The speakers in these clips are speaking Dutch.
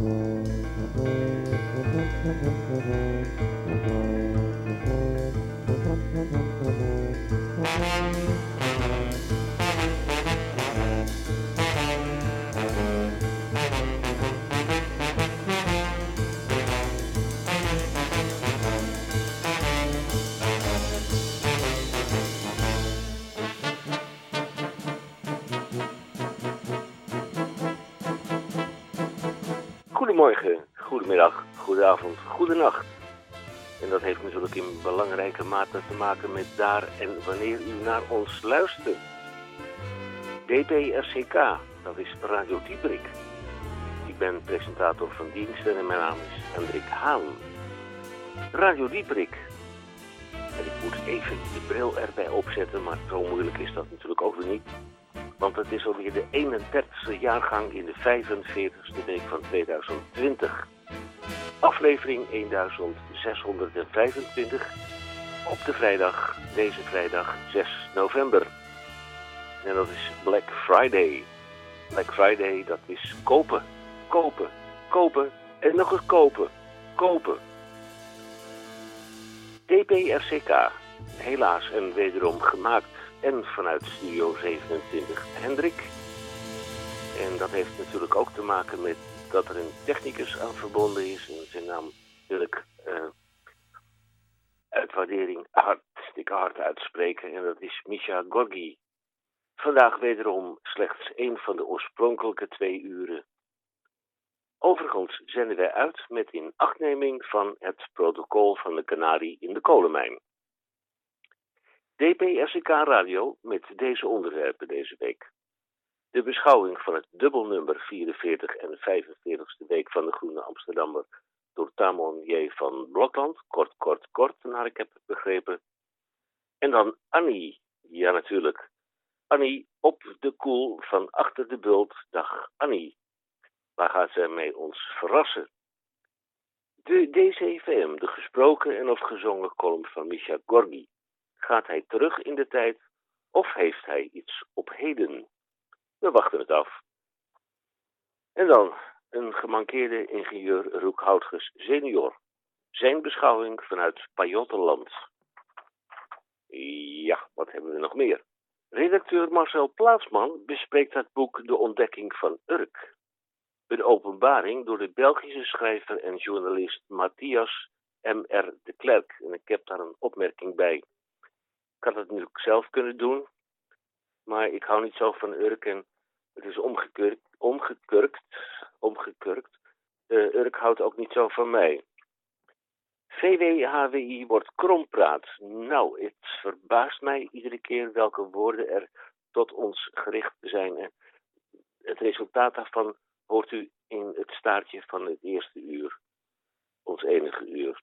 Mm-hmm. Goedemorgen, goedemiddag, goedenavond, goedenacht. En dat heeft natuurlijk in belangrijke mate te maken met daar en wanneer u naar ons luistert. DPRCK, dat is Radio Dieprik. Ik ben presentator van dienst en mijn naam is Hendrik Haan. Radio Dieprik. En ik moet even de bril erbij opzetten, maar zo moeilijk is dat natuurlijk ook weer niet. Want het is alweer de 31ste jaargang in de 45ste week van 2020. Aflevering 1625 op de vrijdag, deze vrijdag 6 november. En dat is Black Friday. Black Friday, dat is kopen, kopen, kopen en nog eens kopen, kopen. DPRCK, helaas en wederom gemaakt en vanuit Studio 27 Hendrik. En dat heeft natuurlijk ook te maken met dat er een technicus aan verbonden is. En zijn naam wil ik uh, uit waardering hartstikke hard uitspreken. En dat is Misha Gorgi. Vandaag wederom slechts één van de oorspronkelijke twee uren. Overigens zenden wij uit met in achtneming van het protocol van de Canarie in de kolenmijn. DPSK Radio met deze onderwerpen deze week. De beschouwing van het dubbelnummer 44 en 45ste week van de Groene Amsterdammer door Tamon J. van Blokland. Kort, kort, kort, naar ik heb begrepen. En dan Annie. Ja, natuurlijk. Annie op de koel van achter de bult. Dag Annie. Waar gaat zij mee ons verrassen? De DCVM, de gesproken en of gezongen column van Misha Gorgi. Gaat hij terug in de tijd of heeft hij iets op heden? We wachten het af. En dan een gemankeerde ingenieur Roek Houtges senior. Zijn beschouwing vanuit Pajottenland. Ja, wat hebben we nog meer? Redacteur Marcel Plaatsman bespreekt het boek De Ontdekking van Urk. Een openbaring door de Belgische schrijver en journalist Matthias M.R. de Klerk. En ik heb daar een opmerking bij. Ik had het natuurlijk zelf kunnen doen, maar ik hou niet zo van Urk en het is omgekurkt, omgekurkt, omgekurkt. Uh, Urk houdt ook niet zo van mij. VWHWI wordt krompraat. Nou, het verbaast mij iedere keer welke woorden er tot ons gericht zijn. Het resultaat daarvan hoort u in het staartje van het eerste uur, ons enige uur.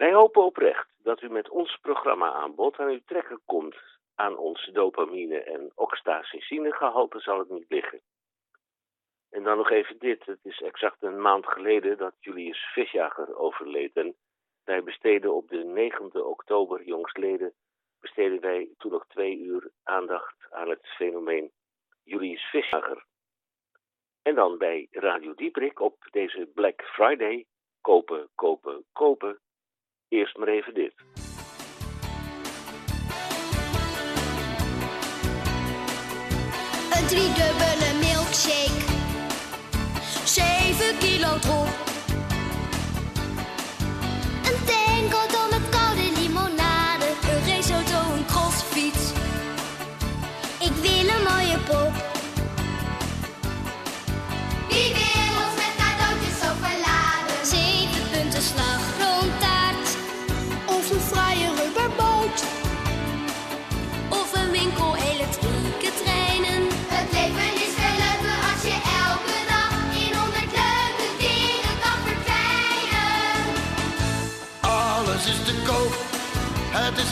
Wij hopen oprecht dat u met ons programma aanbod aan uw trekken komt. Aan ons dopamine- en oxytocine-gehalte zal het niet liggen. En dan nog even dit. Het is exact een maand geleden dat Julius Visjager overleed. En wij besteden op de 9e oktober jongstleden... besteden wij toen nog twee uur aandacht aan het fenomeen Julius Visjager. En dan bij Radio Dieprik op deze Black Friday... kopen, kopen, kopen Eerst maar even dit. Een driedubbele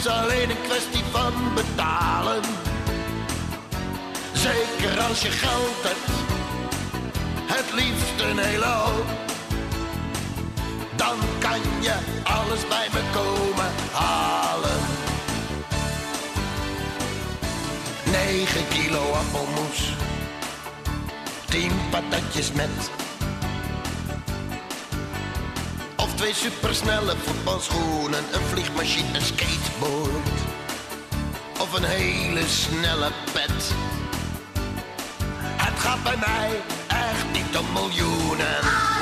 alleen een kwestie van betalen. Zeker als je geld hebt, het liefst een hele hoop. Dan kan je alles bij me komen halen. 9 kilo appelmoes, 10 patatjes met twee supersnelle voetbalschoenen, een vliegmachine, een skateboard. Of een hele snelle pet. Het gaat bij mij echt niet om miljoenen.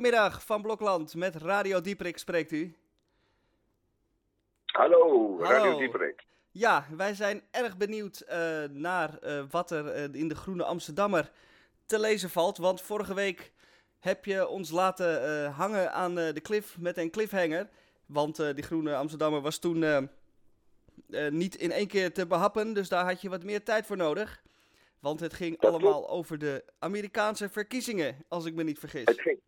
Goedemiddag van Blokland, met Radio Dieprik spreekt u. Hallo, Radio Hallo. Dieperik. Ja, wij zijn erg benieuwd eh, naar eh, wat er eh, in de Groene Amsterdammer te lezen valt. Want vorige week heb je ons laten hangen aan de cliff met een cliffhanger. Want die Groene Amsterdammer was toen niet in één keer te behappen, dus daar had je wat meer tijd voor nodig. Want het ging allemaal over de Amerikaanse verkiezingen, als ik me niet vergis. Het ging,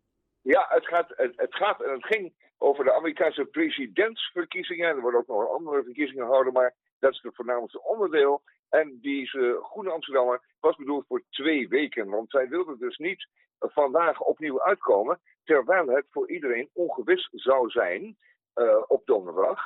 ja, het gaat, het, gaat en het ging over de Amerikaanse presidentsverkiezingen. Er worden ook nog andere verkiezingen gehouden, maar dat is het voornaamste onderdeel. En deze Groene Amsterdammer was bedoeld voor twee weken. Want zij wilden dus niet vandaag opnieuw uitkomen, terwijl het voor iedereen ongewis zou zijn eh, op donderdag,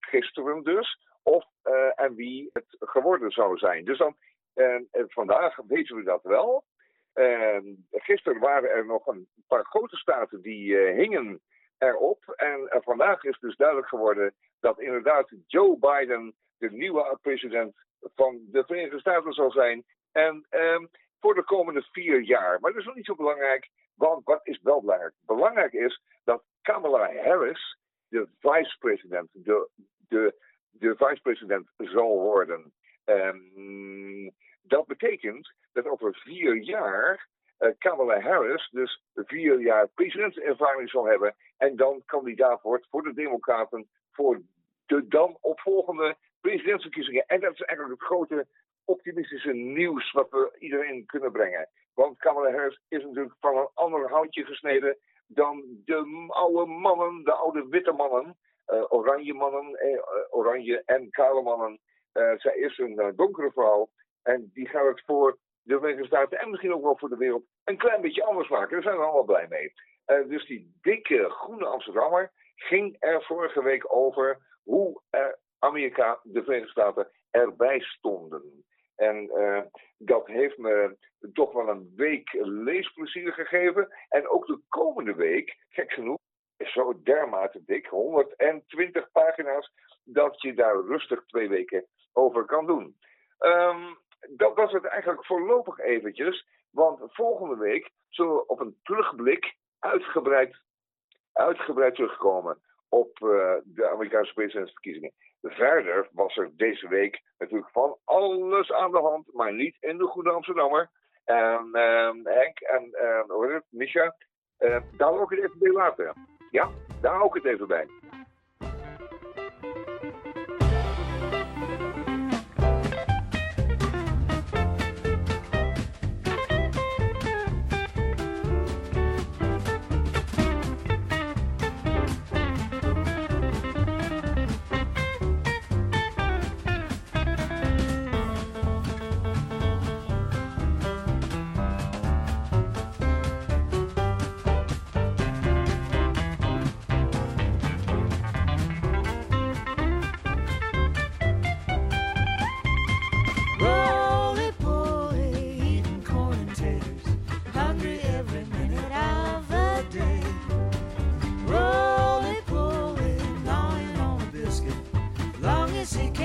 gisteren dus, of eh, en wie het geworden zou zijn. Dus dan, en vandaag weten we dat wel. Ehm, gisteren waren er nog een paar grote staten die eh, hingen erop. En eh, vandaag is dus duidelijk geworden dat inderdaad Joe Biden de nieuwe president van de Verenigde Staten zal zijn. En ehm, voor de komende vier jaar. Maar dat is nog niet zo belangrijk, want wat is wel belangrijk? Belangrijk is dat Kamala Harris de vice-president, de, de, de vice-president zal worden. Ehm, dat betekent dat over vier jaar eh, Kamala Harris dus vier jaar presidentservaring zal hebben en dan kandidaat wordt voor de Democraten voor de dan opvolgende presidentsverkiezingen. En dat is eigenlijk het grote optimistische nieuws wat we iedereen kunnen brengen. Want Kamala Harris is natuurlijk van een ander houtje gesneden dan de oude mannen, de oude witte mannen, eh, oranje mannen, eh, oranje en kale mannen. Zij is een donkere vrouw en die gaat het voor de Verenigde Staten en misschien ook wel voor de wereld een klein beetje anders maken. Daar zijn we allemaal blij mee. Eh, dus die dikke groene Amsterdammer ging er vorige week over hoe eh, Amerika, de Verenigde Staten erbij stonden. En eh, dat heeft me toch wel een week leesplezier gegeven. En ook de komende week, gek genoeg, is zo dermate dik, 120 pagina's, dat je daar rustig twee weken over kan doen. Ehm, dat was het eigenlijk voorlopig eventjes, want volgende week zullen we op een terugblik uitgebreid, uitgebreid terugkomen op eh, de Amerikaanse presidentsverkiezingen. Verder was er deze week natuurlijk van alles aan de hand, maar niet in de Goede Amsterdammer. En ehm, Henk en uh, Misha, eh, daar ik het even bij laten. Ja, daar ik het even bij. music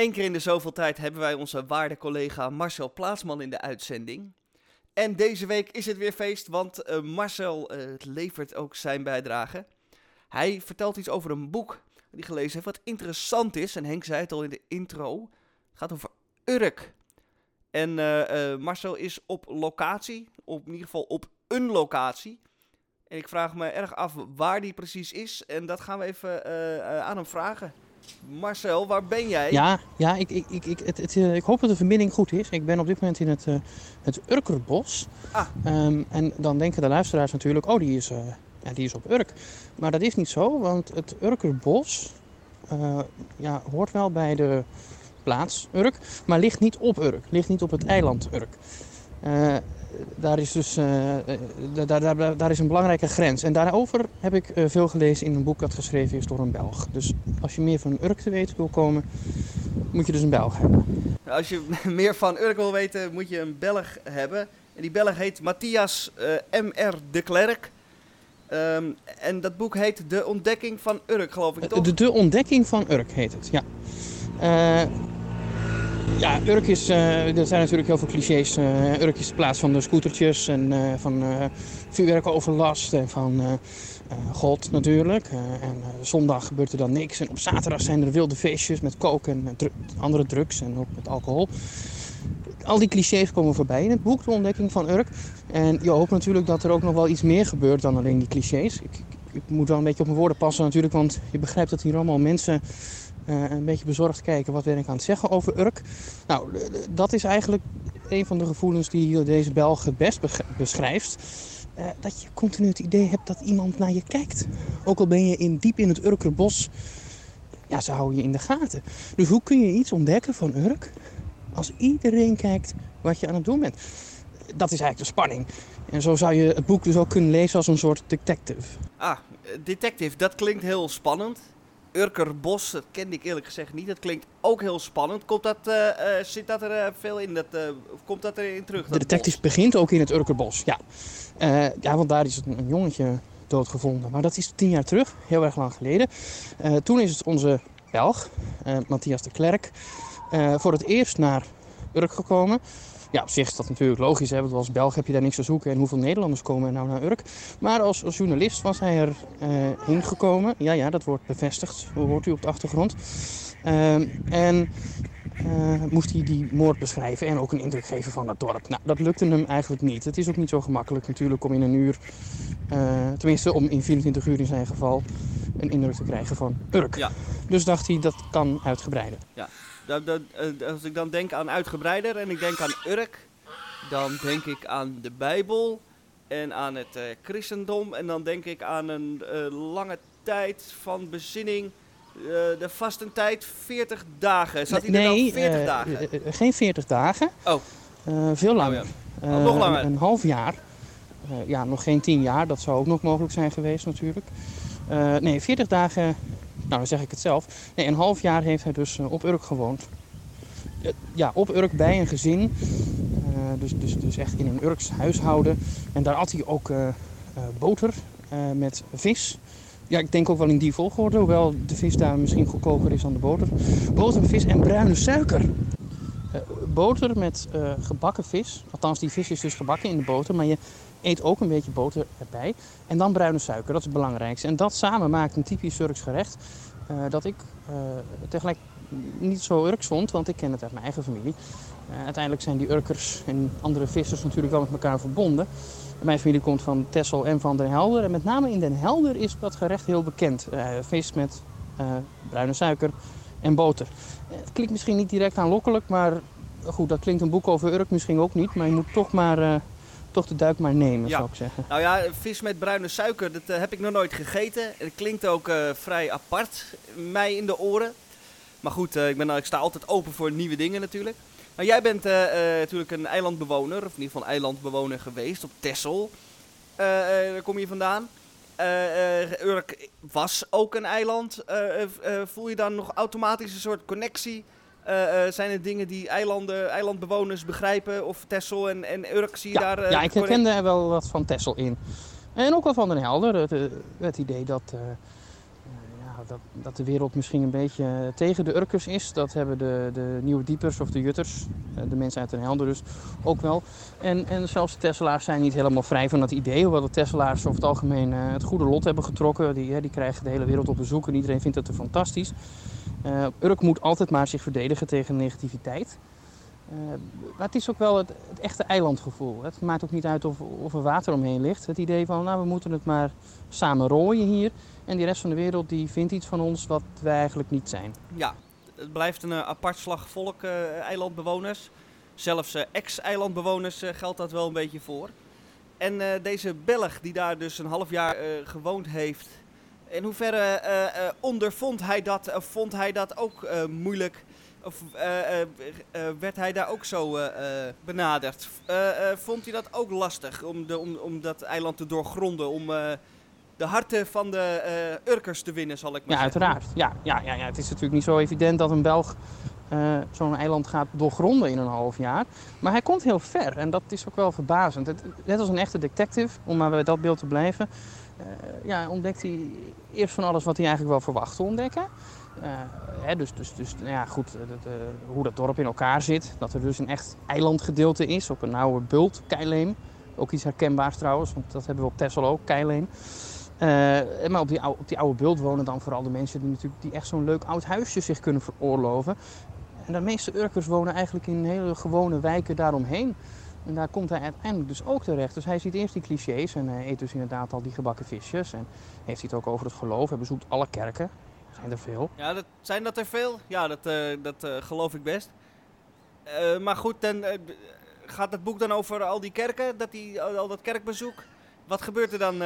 Eén keer in de zoveel tijd hebben wij onze waarde collega Marcel Plaatsman in de uitzending. En deze week is het weer feest, want eh, Marcel eh, levert ook zijn bijdrage. Hij vertelt iets over een boek hij gelezen heeft wat interessant is. En Henk zei het al in de intro. Het gaat over Urk. En eh, Marcel is op locatie, op, in ieder geval op een locatie. En ik vraag me erg af waar die precies is. En dat gaan we even aan hem vragen. Marcel, waar ben jij? Ja, ja ik, ik, ik, ik, het, het, eh, ik hoop dat de verbinding goed is. Ik ben op dit moment in het, eh, het Urkerbos. Ah. Ehm, en dan denken de luisteraars natuurlijk, oh die is, eh, ja, die is op Urk. Maar dat is niet zo, want het Urkerbos ja, hoort wel bij de plaats Urk, maar ligt niet op Urk. Ligt niet op het eiland Urk. Daar is dus eh, eh, daar, daar, daar, is een belangrijke grens. En daarover heb ik eh, veel gelezen in een boek dat geschreven is door een Belg. Dus als je meer van Urk te weten wil komen, moet je dus een Belg hebben. Als je meer van Urk wil weten, moet je een Belg hebben. En die Belg heet Matthias eh, M.R. de Klerk. Ehm, en dat boek heet De Ontdekking van Urk, geloof ik toch? De, de ontdekking van Urk heet het, ja. Ja, Urk is, eh, er zijn natuurlijk heel veel clichés. Eh, Urk is de plaats van de scootertjes en eh, van vuurwerkoverlast en van God natuurlijk. En zondag gebeurt er dan niks. En op zaterdag zijn er wilde feestjes met koken en andere drugs en ook met alcohol. Al die clichés komen voorbij in het boek, De Ontdekking van Urk. En je hoopt natuurlijk dat er ook nog wel iets meer gebeurt dan alleen die clichés. Ik, ik, moet wel een beetje op mijn woorden passen natuurlijk, want je begrijpt dat hier allemaal mensen een beetje bezorgd kijken wat ben ik aan het zeggen over Urk. Nou, d- dat is eigenlijk een van de gevoelens die deze Belg het best beschrijft. Eh, dat je continu het idee hebt dat iemand naar je kijkt. Ook al ben je in, diep in het Urkerbos, ja, ze houden je in de gaten. Dus hoe kun je iets ontdekken van Urk als iedereen kijkt wat je aan het doen bent? Dat is eigenlijk de spanning. En zo zou je het boek dus ook kunnen lezen als een soort detective. Ah, eh, detective, dat klinkt heel spannend. Urkerbos, dat kende ik eerlijk gezegd niet. Dat klinkt ook heel spannend. Komt dat, eh, eh, zit dat er eh, veel in? Dat, of komt dat erin terug? De detective bos? begint ook in het Urkerbos, ja. Ja, want daar is een, een jongetje doodgevonden. Maar dat is tien jaar terug, heel erg lang geleden. Toen is het onze Belg, Matthias de Klerk, voor het eerst naar Urk gekomen. Ja, op zich is dat natuurlijk logisch, hè, want als Belg heb je daar niks te zoeken. En hoeveel Nederlanders komen er nou naar Urk? Maar als, als journalist was hij er eh, heen gekomen. Ja, ja, dat wordt bevestigd, hoort u op de achtergrond. Ehm, en eh, moest hij die moord beschrijven en ook een indruk geven van het dorp. Nou, dat lukte hem eigenlijk niet. Het is ook niet zo gemakkelijk natuurlijk om in een uur, eh, tenminste om in 24 uur in zijn geval, een indruk te krijgen van Urk. Ja. Dus dacht hij, dat kan uitgebreider. Dat, dat, eh, als ik dan denk aan uitgebreider en ik denk aan Urk, dan denk ik aan de Bijbel en aan het eh, christendom. En dan denk ik aan een eh, lange tijd van bezinning, eh, de vastentijd, 40 dagen. Zat hij er dan 40 eh, dagen? geen 40 dagen. Oh. Veel langer. Oh ja. Oh, nog langer. Een, een half jaar ja, nog geen tien jaar, dat zou ook nog mogelijk zijn geweest natuurlijk. Nee, 40 dagen, nou dan zeg ik het zelf. Nee, een half jaar heeft hij dus eh, op Urk gewoond. Eh, ja, op Urk bij een gezin. Eh, dus, dus, dus echt in een Urks huishouden. En daar at hij ook boter met vis. Ja, ik denk ook wel in die volgorde, hoewel de vis daar misschien goedkoper is dan de boter. Boter, vis en bruine suiker. Boter met gebakken vis. Althans, die vis is dus gebakken in de boter, maar je eet ook een beetje boter erbij. En dan bruine suiker, dat is het belangrijkste. En dat samen maakt een typisch Urks gerecht. eh, dat ik eh, tegelijk niet zo Urks vond, want ik ken het uit mijn eigen familie. Eh, uiteindelijk zijn die Urkers en andere vissers natuurlijk wel met elkaar verbonden. Mijn familie komt van Texel en van Den Helder. En met name in Den Helder is dat gerecht heel bekend. Vis met bruine suiker en boter. Het klinkt misschien niet direct aanlokkelijk, maar goed, dat klinkt een boek over Urk misschien ook niet. Maar je moet toch maar toch de duik maar nemen, Ja. zou ik zeggen. Nou ja, vis met bruine suiker, dat eh, heb ik nog nooit gegeten. Het klinkt ook eh, vrij apart, mij in de oren. Maar goed, eh, ik, ben, ik sta altijd open voor nieuwe dingen natuurlijk. Nou, jij bent natuurlijk een eilandbewoner, of in ieder geval een eilandbewoner geweest op Texel. Daar kom je vandaan. Urk was ook een eiland. Voel je dan nog automatisch een soort connectie? Eh, eh, zijn er dingen die eilanden, eilandbewoners begrijpen? Of Texel en, en Urk, zie je Ja, daar... eh, ja, ik herkende er wel wat van Texel in. En ook wel van Den Helder. Het, het idee dat, ja, dat, dat de wereld misschien een beetje tegen de Urkers is. Dat hebben de, de nieuwe diepers of de jutters, de mensen uit Den Helder dus, ook wel. En, en zelfs de Tesselaars zijn niet helemaal vrij van dat idee. Hoewel de Tesselaars over het algemeen het goede lot hebben getrokken. Die, die krijgen de hele wereld op bezoek en iedereen vindt het er fantastisch. Eh, Urk moet altijd maar zich verdedigen tegen negativiteit. Eh, maar het is ook wel het, het echte eilandgevoel. Het maakt ook niet uit of, of er water omheen ligt. Het idee van, nou, we moeten het maar samen rooien hier. En die rest van de wereld die vindt iets van ons wat wij eigenlijk niet zijn. Ja, het blijft een eh, apart slag volk, eh, eilandbewoners. Zelfs ex-eilandbewoners geldt dat wel een beetje voor. En deze Belg die daar dus een half jaar gewoond heeft, in hoeverre eh, eh, ondervond hij dat? Of vond hij dat ook eh, moeilijk? Of werd hij daar ook zo benaderd? Vond hij dat ook lastig om, de, om, om dat eiland te doorgronden? Om de harten van de Urkers te winnen, zal ik maar Ja, zeggen? uiteraard. Ja, ja, ja, ja, het is natuurlijk niet zo evident dat een Belg zo'n eiland gaat doorgronden in een half jaar. Maar hij komt heel ver en dat is ook wel verbazend. Het, net als een echte detective, om maar bij dat beeld te blijven, ja, ontdekt hij eerst van alles wat hij eigenlijk wel verwacht te ontdekken. Eh, hè, dus dus, dus nou ja, goed, eh, eh, hoe dat dorp in elkaar zit. Dat er dus een echt eilandgedeelte is op een oude bult, Keileem. Ook iets herkenbaars trouwens, want dat hebben we op Texel ook, Keileem. Eh, maar op die, oude, op die oude bult wonen dan vooral de mensen die, natuurlijk, die echt zo'n leuk oud huisje zich kunnen veroorloven. En de meeste Urkers wonen eigenlijk in hele gewone wijken daaromheen. En daar komt hij uiteindelijk dus ook terecht. Dus hij ziet eerst die clichés en hij eet dus inderdaad al die gebakken visjes. En heeft hij het ook over het geloof. Hij bezoekt alle kerken. Er zijn er veel. Ja, dat, zijn dat er veel? Ja, dat, eh, dat eh, geloof ik best. Eh, maar goed, dan, gaat het boek dan over al die kerken, dat die, al, dat kerkbezoek? Wat gebeurt er dan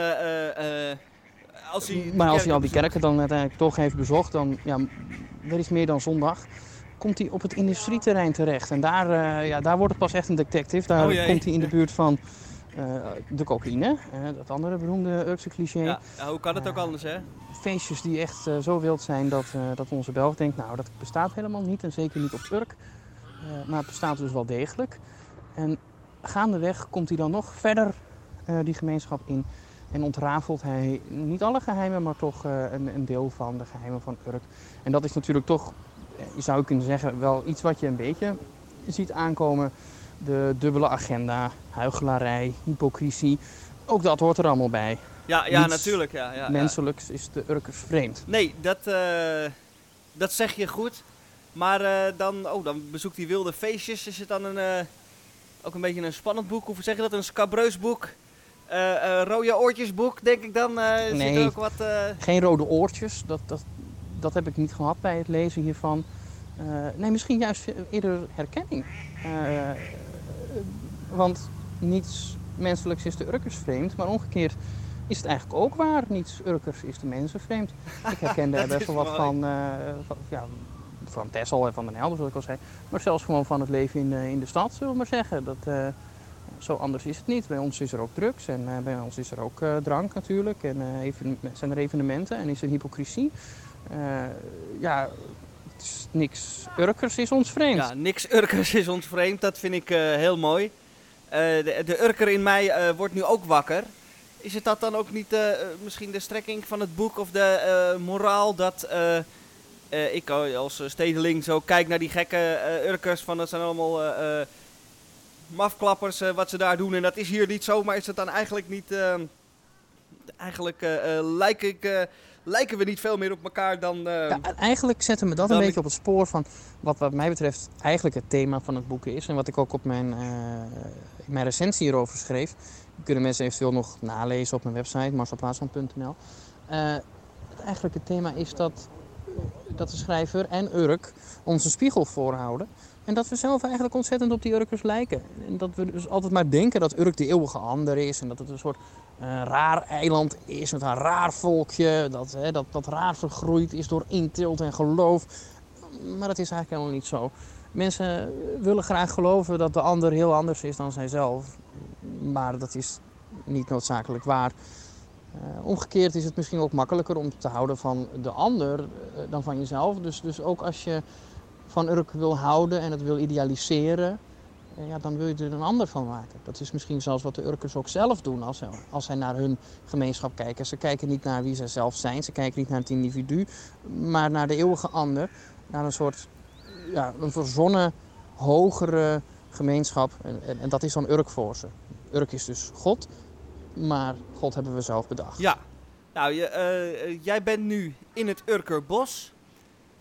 als hij... Maar als hij al die kerken dan uiteindelijk toch heeft bezocht, dan ja, er is meer dan zondag. Komt hij op het industrieterrein terecht. En daar, eh, ja, daar wordt het pas echt een detective. Daar Oh komt hij in de buurt van eh, de cocaïne. eh, dat andere beroemde Urkse cliché. Ja, hoe kan het ook anders, hè? feestjes die echt eh, zo wild zijn dat, eh, dat onze Belg denkt, nou dat bestaat helemaal niet en zeker niet op Urk. Eh, maar het bestaat dus wel degelijk. En gaandeweg komt hij dan nog verder eh, die gemeenschap in en ontrafelt hij niet alle geheimen, maar toch eh, een, een deel van de geheimen van Urk. En dat is natuurlijk toch, eh, je zou kunnen zeggen, wel iets wat je een beetje ziet aankomen. De dubbele agenda, huichelarij, hypocrisie, ook dat hoort er allemaal bij. Ja, ja Niets natuurlijk. Ja, ja, ja. Menselijk is de Urkers vreemd. Nee, dat, eh, dat zeg je goed. Maar eh, dan, oh, dan bezoekt hij wilde feestjes. Is het dan een, eh, ook een beetje een spannend boek? Of hoe zeg je dat? Een scabreus boek? Rode oortjesboek, denk ik dan. Zit Nee. er ook wat... Geen rode oortjes, dat, dat, dat heb ik niet gehad bij het lezen hiervan. Eh, nee, misschien juist eerder herkenning. Eh, want niets menselijks is de Urkers vreemd, maar omgekeerd is het eigenlijk ook waar. Niets Urkers is de mensen vreemd. Ik herkende er best wel wat van, eh, van, ja, van Texel en van Den Helder, zoals ik al zei. Maar zelfs gewoon van het leven in, in de stad, zullen we maar zeggen. Dat, Zo anders is het niet. Bij ons is er ook drugs en bij ons is er ook drank natuurlijk. En even, zijn er evenementen en is er hypocrisie. Eh, ja, niks Urkers is ons vreemd. Ja, niks Urkers is ons vreemd. Dat vind ik eh, heel mooi. Eh, de, de Urker in mij wordt nu ook wakker. Is het dat dan ook niet misschien de strekking van het boek of de moraal dat ik als stedeling zo kijk naar die gekke eh, Urkers van dat zijn allemaal mafklappers wat ze daar doen en dat is hier niet zo, maar is het dan eigenlijk niet eigenlijk lijk ik, lijken we niet veel meer op elkaar dan eh, Ja, en eigenlijk zetten me dat een ik- beetje op het spoor van wat wat mij betreft eigenlijk het thema van het boek is. En wat ik ook op mijn, in mijn recensie hierover schreef. Die kunnen mensen eventueel nog nalezen op mijn website marcelplaatsman.nl. Eh, het eigenlijke thema is dat, dat de schrijver en Urk ons een spiegel voorhouden. En dat we zelf eigenlijk ontzettend op die Urkers lijken. En dat we dus altijd maar denken dat Urk de eeuwige ander is. En dat het een soort eh, raar eiland is met een raar volkje. Dat, hè, dat, dat raar vergroeid is door inteelt en geloof. Maar dat is eigenlijk helemaal niet zo. Mensen willen graag geloven dat de ander heel anders is dan zijzelf. Maar dat is niet noodzakelijk waar. Eh, omgekeerd is het misschien ook makkelijker om te houden van de ander eh, dan van jezelf. Dus, dus ook als je van Urk wil houden en het wil idealiseren, eh, ja, dan wil je er een ander van maken. Dat is misschien zelfs wat de Urkers ook zelf doen als, als zij naar hun gemeenschap kijken. Ze kijken niet naar wie zij zelf zijn, ze kijken niet naar het individu, maar naar de eeuwige ander. Naar een soort ja, een verzonnen, hogere gemeenschap. En, en, en dat is dan Urk voor ze. Urk is dus God, maar God hebben we zelf bedacht. Ja. Nou, je, eh, eh, jij bent nu in het Urkerbos.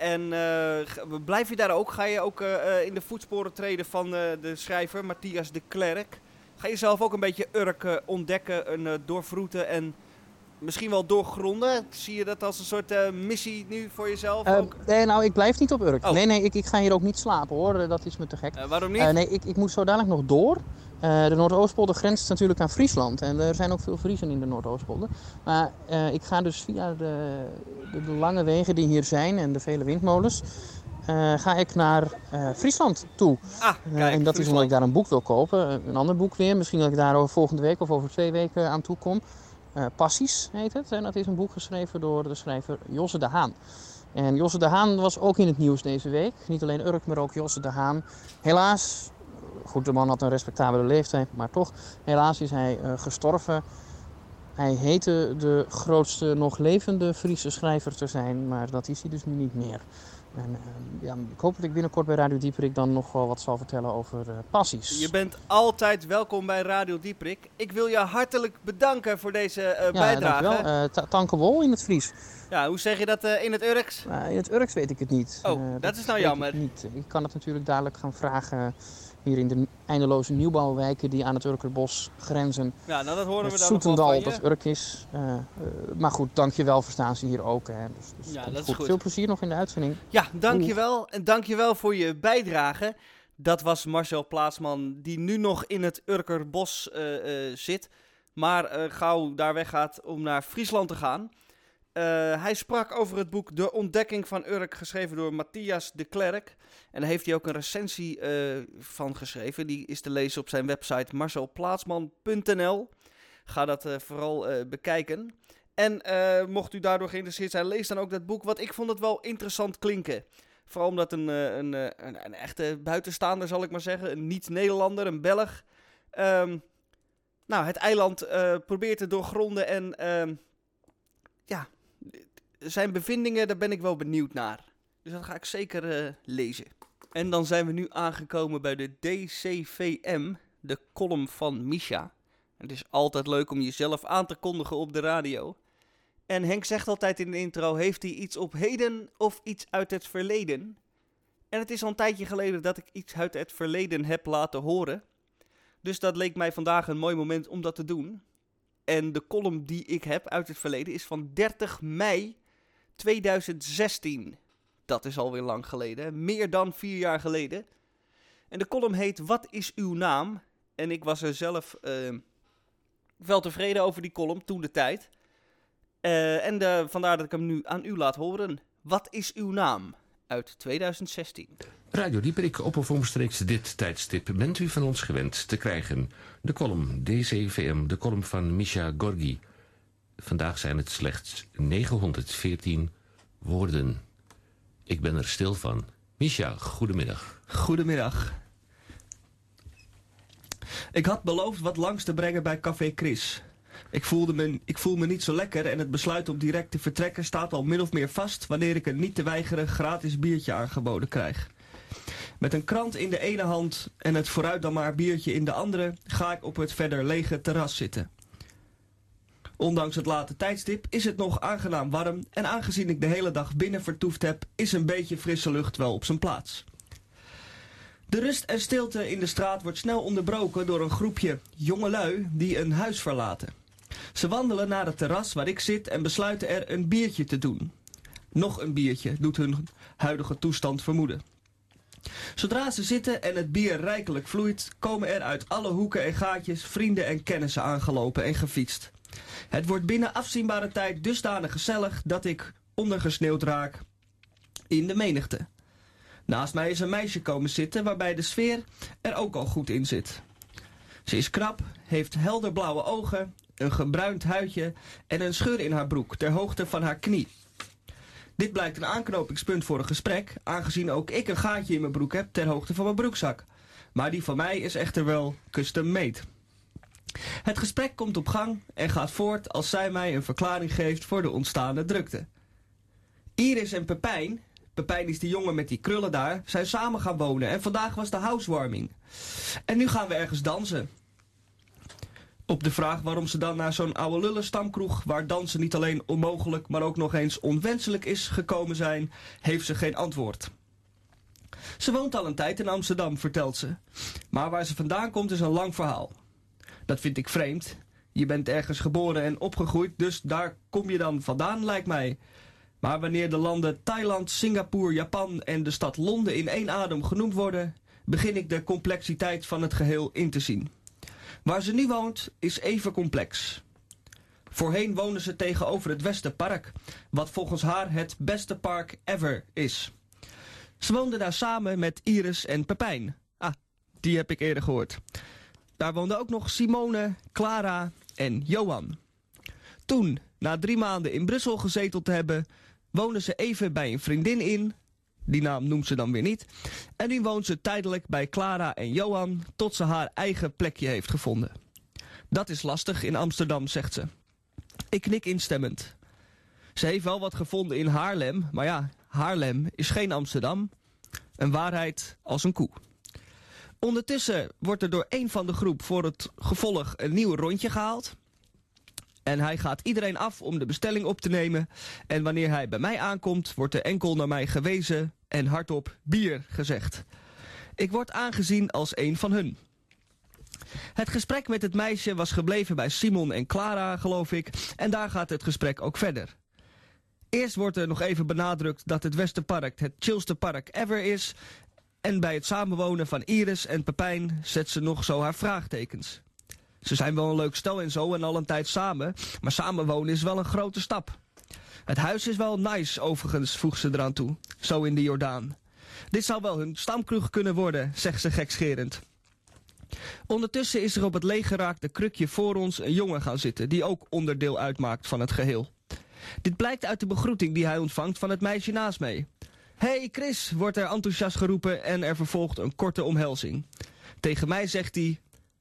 En eh, blijf je daar ook? Ga je ook eh, eh, in de voetsporen treden van de schrijver Matthias de Klerk? Ga je zelf ook een beetje Urk ontdekken en doorvroeten en misschien wel doorgronden? Zie je dat als een soort missie nu voor jezelf ook? nee, nou, ik blijf niet op Urk. Oh. Nee, nee, ik, ik ga hier ook niet slapen hoor. Dat is me te gek. Waarom niet? Nee, ik, ik moet zo dadelijk nog door. Eh, de Noordoostpolder grenst natuurlijk aan Friesland. En er zijn ook veel Friesen in de Noordoostpolder. Maar eh, ik ga dus via de, de, de lange wegen die hier zijn en de vele windmolens... eh, ga ik naar Friesland toe. ah, kijk, en dat is omdat ik daar een boek wil kopen. Een ander boek weer. Misschien dat ik daar over volgende week of over twee weken aan toe kom. Passies heet het. En dat is een boek geschreven door de schrijver Josse de Haan. En Josse de Haan was ook in het nieuws deze week. Niet alleen Urk, maar ook Josse de Haan. Helaas, goed, de man had een respectabele leeftijd, maar toch, helaas is hij eh, gestorven. Hij heette de grootste nog levende Friese schrijver te zijn, maar dat is hij dus nu niet meer. En, eh, ja, ik hoop dat ik binnenkort bij Radio Dieperik dan nog wel wat zal vertellen over eh, passies. Je bent altijd welkom bij Radio Dieprik. Ik wil je hartelijk bedanken voor deze eh, ja, bijdrage. dankjewel. Eh, ta- Tankewol in het Fries. Ja, hoe zeg je dat in het Urks? Uh, in het Urks weet ik het niet. Oh, Uh, dat is nou jammer. Ik, niet. ik kan het natuurlijk dadelijk gaan vragen hier in de eindeloze nieuwbouwwijken die aan het Urkerbos grenzen. Ja, nou dat horen we dan Soetendal, dat Urk is. Uh, uh, maar goed, dankjewel verstaan ze hier ook. Hè. Dus, dus Ja, dat is goed. Veel plezier nog in de uitzending. Ja, dankjewel. En dankjewel voor je bijdrage. Dat was Marcel Plaatsman, die nu nog in het Urkerbos eh, eh, zit. Maar eh, gauw daar weggaat om naar Friesland te gaan. Uh, hij sprak over het boek De Ontdekking van Urk, geschreven door Matthias de Klerk. En daar heeft hij ook een recensie uh, van geschreven. Die is te lezen op zijn website marcelplaatsman.nl. Ga dat uh, vooral uh, bekijken. En mocht u daardoor geïnteresseerd zijn, lees dan ook dat boek. Want ik vond het wel interessant klinken. Vooral omdat een, een, een, een, echte buitenstaander, zal ik maar zeggen, een niet-Nederlander, een Belg, um, nou, het eiland probeert te doorgronden. En um, ja, zijn bevindingen, daar ben ik wel benieuwd naar. Dus dat ga ik zeker uh, lezen. En dan zijn we nu aangekomen bij de DCVM, de column van Misha. Het is altijd leuk om jezelf aan te kondigen op de radio. En Henk zegt altijd in de intro: heeft hij iets op heden of iets uit het verleden? En het is al een tijdje geleden dat ik iets uit het verleden heb laten horen. Dus dat leek mij vandaag een mooi moment om dat te doen. En de column die ik heb uit het verleden is van 30 mei 2016. Dat is alweer lang geleden, meer dan vier jaar geleden. En de column heet Wat is uw naam? En ik was er zelf uh, wel tevreden over die column toen de tijd. Uh, en de, vandaar dat ik hem nu aan u laat horen. Wat is uw naam? uit 2016. Radio Dieperik op of omstreeks dit tijdstip bent u van ons gewend te krijgen. De column DCVM, de column van Misha Gorgi. Vandaag zijn het slechts 914 woorden. Ik ben er stil van. Misha, goedemiddag. Goedemiddag. Ik had beloofd wat langs te brengen bij Café Chris. Ik, voelde me, ik voel me niet zo lekker en het besluit om direct te vertrekken staat al min of meer vast wanneer ik een niet te weigeren gratis biertje aangeboden krijg. Met een krant in de ene hand en het vooruit dan maar biertje in de andere ga ik op het verder lege terras zitten. Ondanks het late tijdstip is het nog aangenaam warm en aangezien ik de hele dag binnen vertoefd heb, is een beetje frisse lucht wel op zijn plaats. De rust en stilte in de straat wordt snel onderbroken door een groepje jongelui die een huis verlaten. Ze wandelen naar het terras waar ik zit en besluiten er een biertje te doen. Nog een biertje doet hun huidige toestand vermoeden. Zodra ze zitten en het bier rijkelijk vloeit, komen er uit alle hoeken en gaatjes vrienden en kennissen aangelopen en gefietst. Het wordt binnen afzienbare tijd dusdanig gezellig dat ik ondergesneeuwd raak in de menigte. Naast mij is een meisje komen zitten waarbij de sfeer er ook al goed in zit. Ze is krap, heeft helderblauwe ogen, een gebruind huidje en een scheur in haar broek ter hoogte van haar knie. Dit blijkt een aanknopingspunt voor een gesprek, aangezien ook ik een gaatje in mijn broek heb ter hoogte van mijn broekzak. Maar die van mij is echter wel custom made. Het gesprek komt op gang en gaat voort als zij mij een verklaring geeft voor de ontstaande drukte. Iris en Pepijn, Pepijn is die jongen met die krullen daar, zijn samen gaan wonen en vandaag was de housewarming. En nu gaan we ergens dansen. Op de vraag waarom ze dan naar zo'n oude lullen stamkroeg, waar dansen niet alleen onmogelijk, maar ook nog eens onwenselijk is, gekomen zijn, heeft ze geen antwoord. Ze woont al een tijd in Amsterdam, vertelt ze. Maar waar ze vandaan komt is een lang verhaal. Dat vind ik vreemd. Je bent ergens geboren en opgegroeid, dus daar kom je dan vandaan, lijkt mij. Maar wanneer de landen Thailand, Singapore, Japan en de stad Londen in één adem genoemd worden, begin ik de complexiteit van het geheel in te zien. Waar ze nu woont is even complex. Voorheen woonde ze tegenover het Westerpark, wat volgens haar het beste park ever is. Ze woonde daar samen met Iris en Pepijn. Ah, die heb ik eerder gehoord. Daar woonden ook nog Simone, Clara en Johan. Toen, na drie maanden in Brussel gezeteld te hebben, woonde ze even bij een vriendin in. Die naam noemt ze dan weer niet. En nu woont ze tijdelijk bij Clara en Johan tot ze haar eigen plekje heeft gevonden. Dat is lastig in Amsterdam, zegt ze. Ik knik instemmend. Ze heeft wel wat gevonden in Haarlem, maar ja, Haarlem is geen Amsterdam. Een waarheid als een koe. Ondertussen wordt er door een van de groep voor het gevolg een nieuw rondje gehaald. En hij gaat iedereen af om de bestelling op te nemen. En wanneer hij bij mij aankomt, wordt er enkel naar mij gewezen en hardop bier gezegd. Ik word aangezien als een van hun. Het gesprek met het meisje was gebleven bij Simon en Clara, geloof ik. En daar gaat het gesprek ook verder. Eerst wordt er nog even benadrukt dat het Westerpark het chillste park ever is. En bij het samenwonen van Iris en Pepijn zet ze nog zo haar vraagtekens. Ze zijn wel een leuk stel en zo en al een tijd samen, maar samenwonen is wel een grote stap. Het huis is wel nice overigens, voegt ze eraan toe, zo in de Jordaan. Dit zou wel hun stamkroeg kunnen worden, zegt ze gekscherend. Ondertussen is er op het leeggeraakte krukje voor ons een jongen gaan zitten, die ook onderdeel uitmaakt van het geheel. Dit blijkt uit de begroeting die hij ontvangt van het meisje naast mij. Hey Chris, wordt er enthousiast geroepen en er vervolgt een korte omhelzing. Tegen mij zegt hij,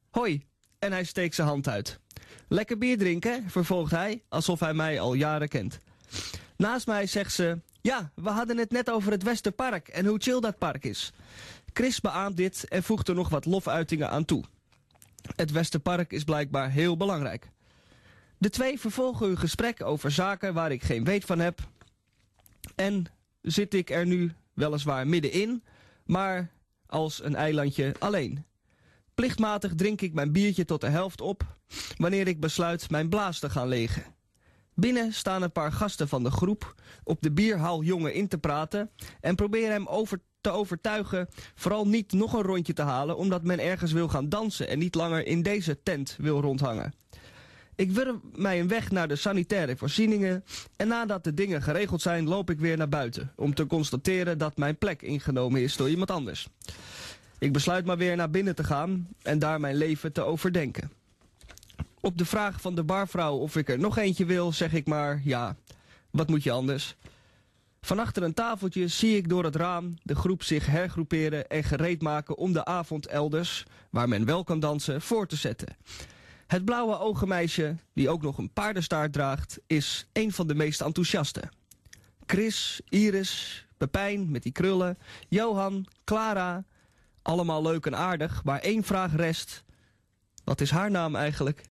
hoi, en hij steekt zijn hand uit. Lekker bier drinken, vervolgt hij, alsof hij mij al jaren kent. Naast mij zegt ze, ja, we hadden het net over het Westerpark en hoe chill dat park is. Chris beaamt dit en voegt er nog wat lofuitingen aan toe. Het Westerpark is blijkbaar heel belangrijk. De twee vervolgen hun gesprek over zaken waar ik geen weet van heb. En zit ik er nu weliswaar middenin, maar als een eilandje alleen. Plichtmatig drink ik mijn biertje tot de helft op, wanneer ik besluit mijn blaas te gaan legen. Binnen staan een paar gasten van de groep op de bierhaal jongen in te praten en proberen hem over te overtuigen vooral niet nog een rondje te halen omdat men ergens wil gaan dansen en niet langer in deze tent wil rondhangen. Ik wurm mij een weg naar de sanitaire voorzieningen en nadat de dingen geregeld zijn loop ik weer naar buiten om te constateren dat mijn plek ingenomen is door iemand anders. Ik besluit maar weer naar binnen te gaan en daar mijn leven te overdenken. Op de vraag van de barvrouw of ik er nog eentje wil, zeg ik maar ja, wat moet je anders? Van achter een tafeltje zie ik door het raam de groep zich hergroeperen en gereed maken om de avond elders, waar men wel kan dansen, voor te zetten. Het blauwe ogenmeisje, die ook nog een paardenstaart draagt, is een van de meest enthousiaste. Chris, Iris, Pepijn met die krullen, Johan, Clara, allemaal leuk en aardig, maar één vraag rest. Wat is haar naam eigenlijk?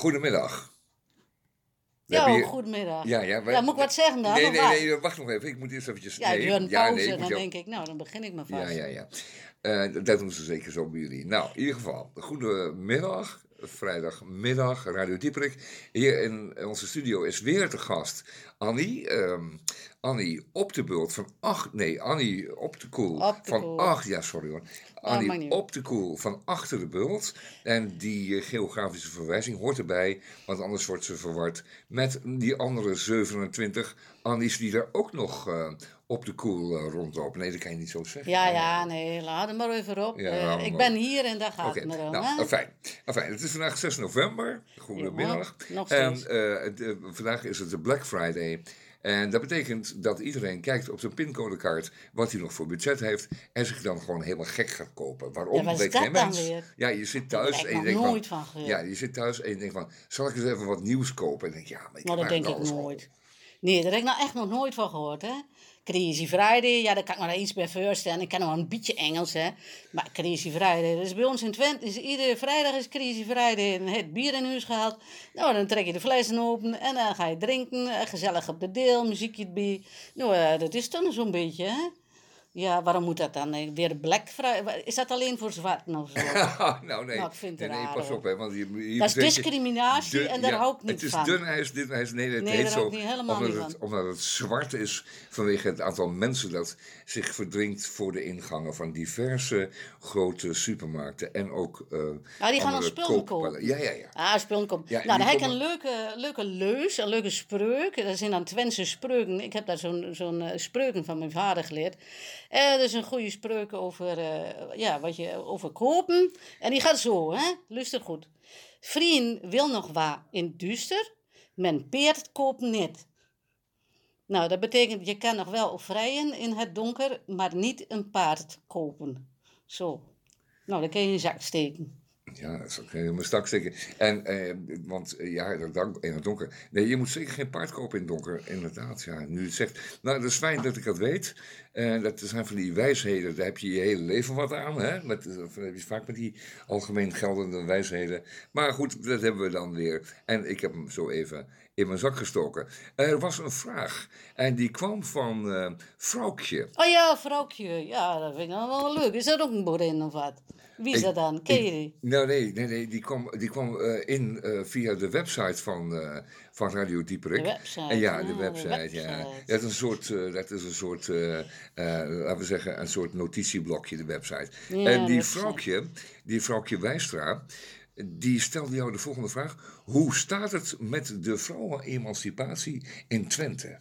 Goedemiddag. We Ja, hier- goedemiddag. Ja, ja, wij- Ja, moet ik wat zeggen dan, Nee, nee, nee, wacht nog even. Ik moet eerst eventjes... Ja, nee, een ja, pauze nee, dan jou- denk ik, nou, dan begin ik maar vast. Ja, ja, ja. Eh, dat doen ze zeker zo bij jullie. Nou, in ieder geval, goedemiddag. Vrijdagmiddag, Radio Dieperik. Hier in onze studio is weer te gast Annie. ehm, Annie op de bult van acht... Nee, Annie op de koel van acht... Ja, sorry hoor. Annie op de koel van achter de bult. En die eh, geografische verwijzing hoort erbij, want anders wordt ze verward met die andere 27 Annies die er ook nog eh, op de koel eh, rondlopen. Nee, dat kan je niet zo zeggen. Ja, ja, nee, laat hem maar even op. Ja, Eh, ik ben hier en daar gaat Oké, het maar om. nou, fijn. Fijn. Het is vandaag 6 november. Goedemiddag. Ja, nog en steeds. eh, vandaag is het de Black Friday. En dat betekent dat iedereen kijkt op zijn pincodekaart wat hij nog voor budget heeft. En zich dan gewoon helemaal gek gaat kopen. Waarom? Ja, weet geen mens. Ja, je zit thuis en je denkt nooit van. Ja, je zit thuis en je denkt van, zal ik eens even wat nieuws kopen? En dan denk ja, maar ik Nou, dat denk ik nooit. Nee, daar heb ik nou echt nog nooit van gehoord, hè. Crazy Friday, ja, daar kan ik me daar iets bij voorstellen. Ik ken nog een beetje Engels, hè. Maar Crazy Friday, is bij ons in Twente. Is iedere vrijdag is Crazy Friday. Dan het bier in huis gehaald. Nou, dan trek je de flessen open en dan ga je drinken. Gezellig op de deel, muziekje erbij. Nou, eh, dat is dan zo'n beetje, hè. Ja, waarom moet dat dan? eh, Weer Black? Is dat alleen voor zwarten of zo? nou, nee. Nou, ik vind het nee, nee, raar, pas op, hè, want hier, hier Dat is discriminatie dun- en daar ja, hou ik niet Het is van. dun ijs, dit ijs, nee, het Nee, heet zo. niet- omdat, het, van. omdat het zwart is vanwege het aantal mensen dat zich verdringt voor de ingangen van diverse grote supermarkten. En ook eh Ja, die gaan dan andere spullen kopen. Ja, ja, ja. Ah, spullen kopen. Ja, nou, dan heb ik een leuke, leuke leus, een leuke spreuk. Dat zijn dan Twentse spreuken. Ik heb daar zo'n zo'n eh, spreuken van mijn vader geleerd. Eh, dat is een goede spreuk over, eh, ja, wat je, over kopen. En die gaat zo, hè. Luister goed. Vriend wil nog waar in duister, men peert koopt niet. Nou, dat betekent, je kan nog wel vrijen in het donker, maar niet een paard kopen. Zo. Nou, dan kun je in je zak steken. Ja, dat zal ik helemaal straks steken. En, eh, want eh, ja, in het donker. Nee, je moet zeker geen paard kopen in het donker. Inderdaad, ja. Nu het zegt. Nou, dat is fijn dat ik dat weet. Eh, dat zijn van die wijsheden, daar heb je je hele leven wat aan. Hè? Met, eh, dat heb je vaak met die algemeen geldende wijsheden. Maar goed, dat hebben we dan weer. En ik heb hem zo even in mijn zak gestoken. Er was een vraag. En die kwam van eh Vrouwtje. Oh ja, vrouwtje. Ja, dat vind ik wel leuk. Is dat ook een boerin of wat? Wie is dat dan? Ken je die? Nou, nee, nee, nee. Die kwam, die kwam eh, in eh, via de website van, eh, van Radio Dieperik. De website, En ja, ah, de de website, ja. website. Dat is een soort, dat is een soort laten we zeggen, een soort notitieblokje, de website. Ja, en die website. vrouwtje, die vrouwtje Wijstra, die stelde jou de volgende vraag. Hoe staat het met de vrouwenemancipatie in Twente?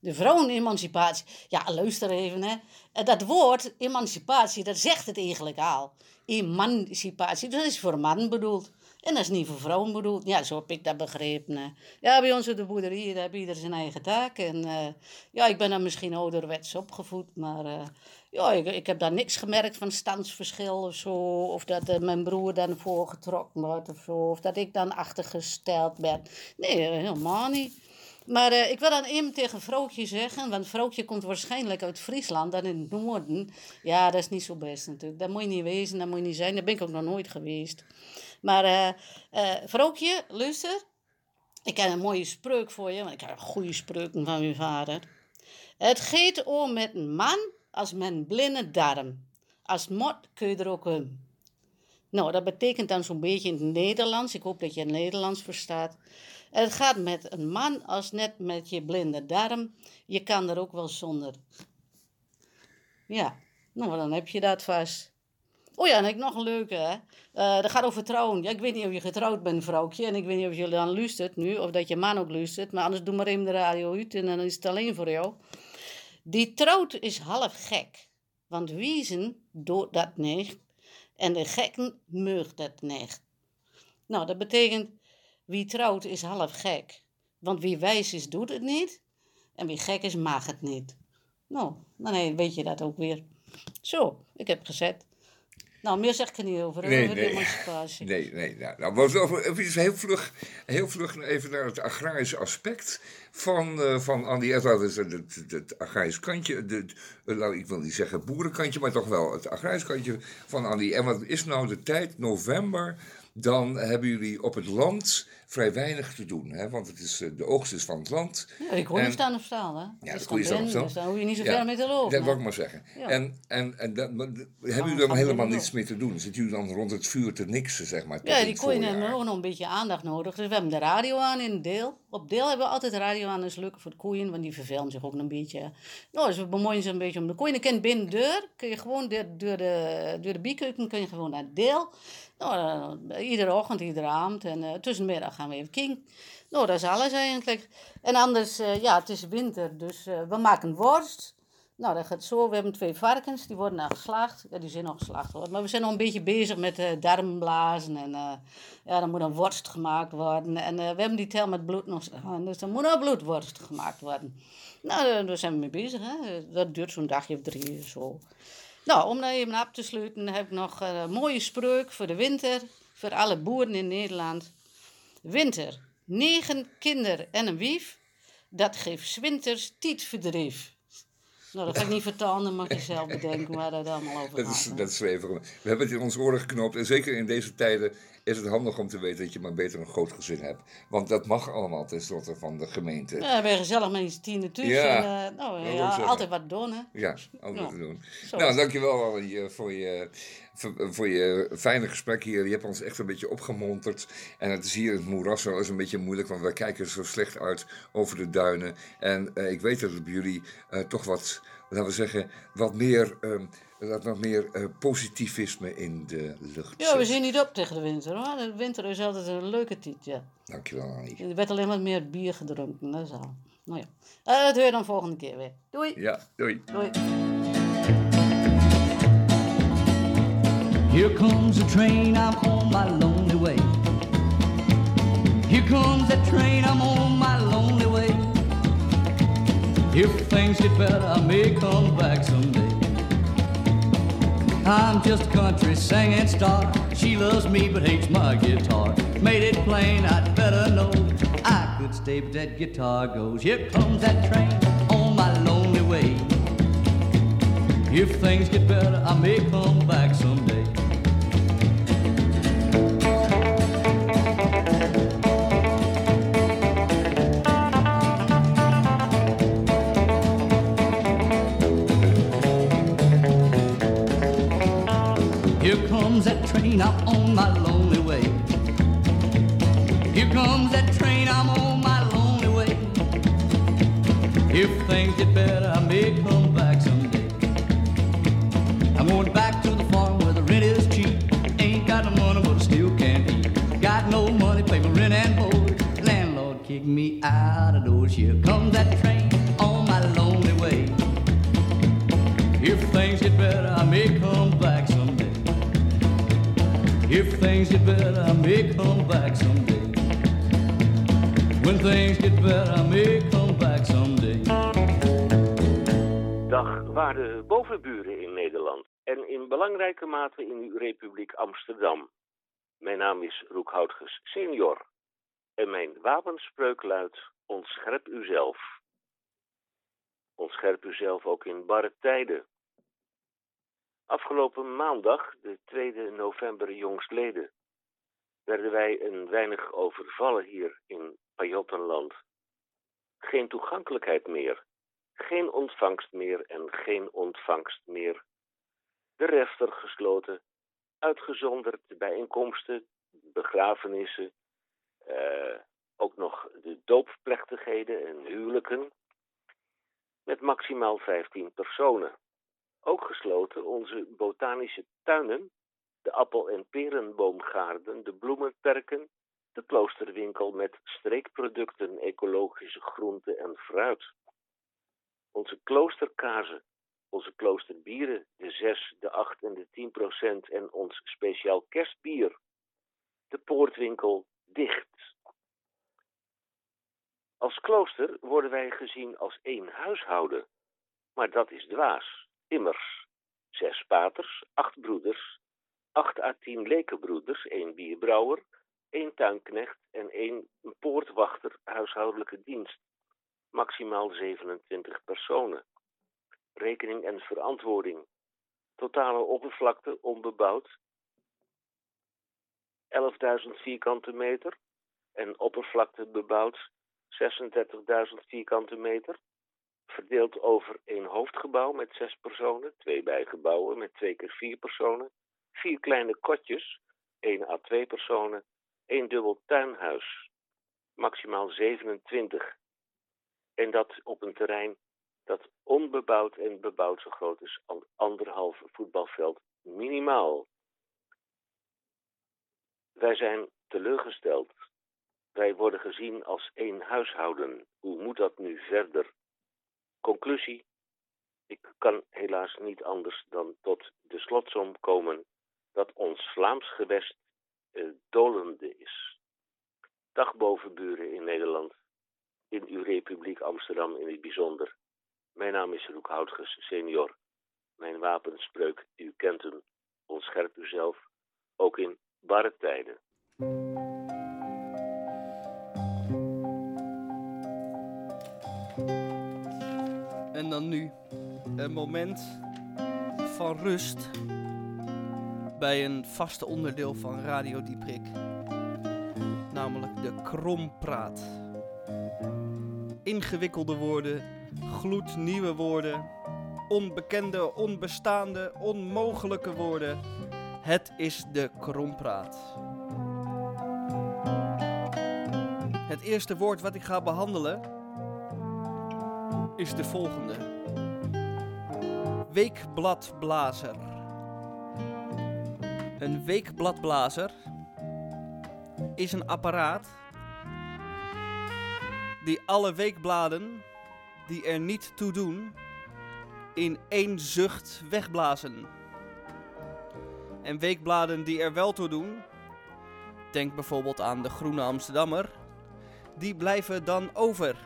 De vrouwenemancipatie. Ja, luister even, hè. Eh, Dat woord emancipatie, dat zegt het eigenlijk al. Emancipatie, dat is voor mannen bedoeld. En dat is niet voor vrouwen bedoeld. Ja, zo heb ik dat begrepen. Ja, bij ons op de boerderij, daar heb ieder zijn eigen taak. En eh, ja, ik ben dan misschien ouderwets opgevoed, maar eh, ja, ik, ik heb daar niks gemerkt van standsverschil of zo. Of dat mijn broer dan voorgetrokken wordt of zo. Of dat ik dan achtergesteld ben. Nee, helemaal niet. Maar eh, ik wil dan even tegen vrouwtje zeggen, want vrouwtje komt waarschijnlijk uit Friesland, dan in het noorden. Ja, dat is niet zo best natuurlijk. Dat moet je niet wezen, dat moet je niet zijn. Daar ben ik ook nog nooit geweest. Maar eh eh vrouwtje, luister. Ik heb een mooie spreuk voor je, want ik heb goede spreuken van mijn vader. Het gaat om met een man als mijn blinde darm. Als mot kun je er ook in. Nou, dat betekent dan zo'n beetje in het Nederlands. Ik hoop dat je het Nederlands verstaat. Het gaat met een man als net met je blinde darm. Je kan er ook wel zonder. Ja, nou dan heb je dat vast. Oh ja, en ik nog een leuke, hè. Eh, dat gaat over trouwen. Ja, ik weet niet of je getrouwd bent, vrouwtje. En ik weet niet of je dan luistert nu, of dat je man ook luistert. Maar anders doe maar even de radio uit en dan is het alleen voor jou. Die trouwt is half gek. Want wiezen doet dat niet. En de gekken meugt dat niet. Nou, dat betekent, wie trouwt is half gek. Want wie wijs is, doet het niet. En wie gek is, mag het niet. Nou, dan weet je dat ook weer. Zo, ik heb gezet. Nou, meer zeg ik er niet over, Nee, over de nee. emancipatie. Nee, nee. Nou, nou, heel vlug, heel vlug even naar het agrarische aspect van, eh van is het, het, het agrarisch kantje, de, het- nou, ik wil niet zeggen boerenkantje, maar toch wel het agrarisch kantje van Andy. En wat is nou de tijd, november, dan hebben jullie op het land vrij weinig te doen. Hè? Want het is, eh, de oogst is van het land. Ja, ik hoor En- je staan of staan, hè? Ja, dan zelf binnen, zo. dus dan hoef je niet zo Ja, ver mee te lopen. Dat wil ik maar zeggen. Ja. En, en, en dat, maar hebben jullie dan helemaal niets meer te doen? Zitten jullie dan rond het vuur te niksen, zeg maar? Ja, die koeien hebben ook nog een beetje aandacht nodig. Dus we hebben de radio aan in deel. Op deel hebben we altijd radio aan. Dat is leuk voor de koeien, want die vervelen zich ook een beetje. Nou, dus we bemoeien ze een beetje om de koeien. Je kunt binnen de deur, kun je gewoon door, door de, door de biekeuken kun je gewoon naar deel. Nou, eh, iedere ochtend, iedere avond. En eh tussenmiddag gaan we even kijken. Nou, dat is alles eigenlijk. En anders, eh, ja, het is winter, dus we maken worst. Nou, dat gaat zo. We hebben twee varkens, die worden nou geslacht. Ja, die zijn nog geslacht worden. Maar we zijn nog een beetje bezig met darmblazen. En ja, dan moet een worst gemaakt worden. En we hebben die tel met bloed nog. Dus dan moet een bloedworst gemaakt worden. Nou, daar- zijn we mee bezig. Hè. Dat duurt zo'n dagje of drie zo. Nou, om daar even af te sluiten, heb ik nog eh, een mooie spreuk voor de winter. Voor alle boeren in Nederland. Winter, negen kinderen en een wief. Dat geeft winters tietverdrief. Nou, dat ga ik niet vertalen, dan mag je zelf bedenken waar dat allemaal over Dat gaat. is, dat is. We hebben het in ons oren geknoopt. En zeker in deze tijden is het handig om te weten dat je maar beter een groot gezin hebt. Want dat mag allemaal tenslotte van de gemeente. Ja, we zijn gezellig met z'n tienen thuis. Ja, En, eh, nou, ja, altijd wat doen, hè. Ja, altijd Ja, te doen. zo Nou, dankjewel Annie eh, voor je, voor, voor je fijne gesprek hier. Je hebt ons echt een beetje opgemonterd. En het is hier in het moeras wel eens een beetje moeilijk, want wij kijken zo slecht uit over de duinen. En eh, ik weet dat het bij jullie eh, toch wat, laten we zeggen, wat meer, ehm, dat wat meer eh, positivisme in de lucht Ja, we zien niet op tegen de winter, hoor. De winter is altijd een leuke tijd, ja. Dankjewel Annie. Er werd alleen wat meer bier gedronken, dat is al. Nou ja, Eh, dat hoor je dan volgende keer weer. Doei. Ja, doei. Doei. Here comes the train, I'm on my lonely way. Here comes that train, I'm on my lonely way. If things get better, I may come back someday. I'm just a country singing star. She loves me but hates my guitar. Made it plain, I'd better know. I could stay, but that guitar goes. Here comes that train on my lonely way. If things get better, I may come back train, I'm on my lonely way. Here comes that train, I'm on my lonely way. If things get better, I may come back someday. I'm going back to the farm where the rent is cheap. Ain't got no money, but I still can't eat. Got no money, pay my rent and board. Landlord kicked me out of doors. Here comes that train I may come back someday. When things get back someday. Dag, waarde bovenburen in Nederland en in belangrijke mate in uw Republiek Amsterdam. Mijn naam is Roekhoutges senior en mijn wapenspreuk luidt ontscherp uzelf. Ontscherp uzelf ook in barre tijden. Afgelopen maandag, de 2 november jongstleden, werden wij een weinig overvallen hier in Pajottenland. Geen toegankelijkheid meer, geen ontvangst meer en geen ontvangst meer. De refter gesloten, uitgezonderd de bijeenkomsten, begrafenissen, eh, ook nog de doopplechtigheden en huwelijken, met maximaal 15 personen. Ook gesloten onze botanische tuinen, de appel- en perenboomgaarden, de bloemenperken, de kloosterwinkel met streekproducten, ecologische groenten en fruit. Onze kloosterkazen, onze kloosterbieren, de 6, de 8 en de 10 procent en ons speciaal kerstbier. De poortwinkel dicht. Als klooster worden wij gezien als één huishouden, maar dat is dwaas. Immers, zes paters, acht broeders, acht à tien lekenbroeders, één bierbrouwer, één tuinknecht en één poortwachter huishoudelijke dienst. Maximaal 27 personen. Rekening en verantwoording. Totale oppervlakte onbebouwd 11.000 vierkante meter en oppervlakte bebouwd 36.000 vierkante meter verdeeld over één hoofdgebouw met zes personen, twee bijgebouwen met twee keer vier personen, vier kleine kotjes, één à twee personen, één dubbel tuinhuis, maximaal 27. En dat op een terrein dat onbebouwd en bebouwd zo groot is als anderhalf voetbalveld minimaal. Wij zijn teleurgesteld. Wij worden gezien als één huishouden. Hoe moet dat nu verder? Conclusie. Ik kan helaas niet anders dan tot de slotsom komen dat ons Vlaams gewest eh, dolende is. Dag bovenburen in Nederland, in uw Republiek Amsterdam in het bijzonder. Mijn naam is Roek Houtges, senior. Mijn wapenspreuk, u kent hem, ontscherp uzelf, ook in barre tijden. En dan nu een moment van rust bij een vaste onderdeel van Radio Dieprik. Namelijk de krompraat. Ingewikkelde woorden, gloednieuwe woorden, onbekende, onbestaande, onmogelijke woorden. Het is de krompraat. Het eerste woord wat ik ga behandelen is de volgende. Weekbladblazer. Een weekbladblazer is een apparaat die alle weekbladen die er niet toe doen in één zucht wegblazen. En weekbladen die er wel toe doen, denk bijvoorbeeld aan de Groene Amsterdammer, die blijven dan over.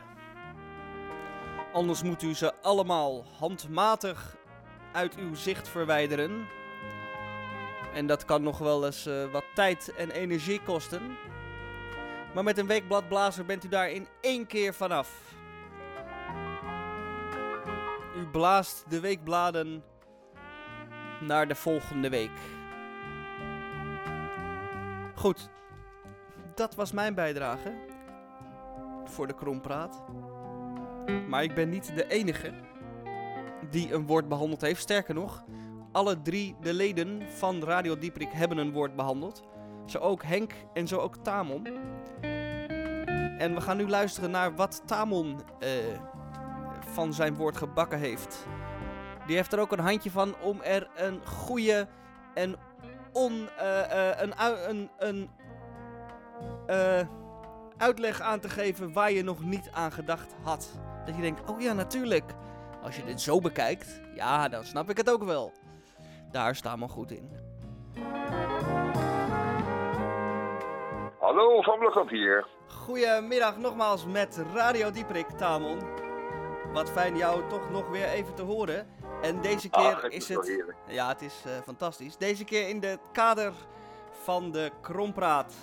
Anders moet u ze allemaal handmatig uit uw zicht verwijderen. En dat kan nog wel eens eh, wat tijd en energie kosten. Maar met een weekbladblazer bent u daar in één keer vanaf. U blaast de weekbladen naar de volgende week. Goed, dat was mijn bijdrage voor de Krompraat. Maar ik ben niet de enige die een woord behandeld heeft. Sterker nog, alle drie de leden van Radio Dieprik hebben een woord behandeld. Zo ook Henk en zo ook Tamon. En we gaan nu luisteren naar wat Tamon eh, van zijn woord gebakken heeft. Die heeft er ook een handje van om er een goede en on, eh, eh, een, een, een uitleg aan te geven waar je nog niet aan gedacht had. Dat je denkt, oh ja, natuurlijk. Als je dit zo bekijkt, ja, dan snap ik het ook wel. Daar staan we goed in. Hallo, Van Blokkamp hier. Goedemiddag nogmaals met Radio Dieprik, Tamon. Wat fijn jou toch nog weer even te horen. En deze keer Ach, het is het... Ja, het is eh, fantastisch. Deze keer in het kader van de krompraat.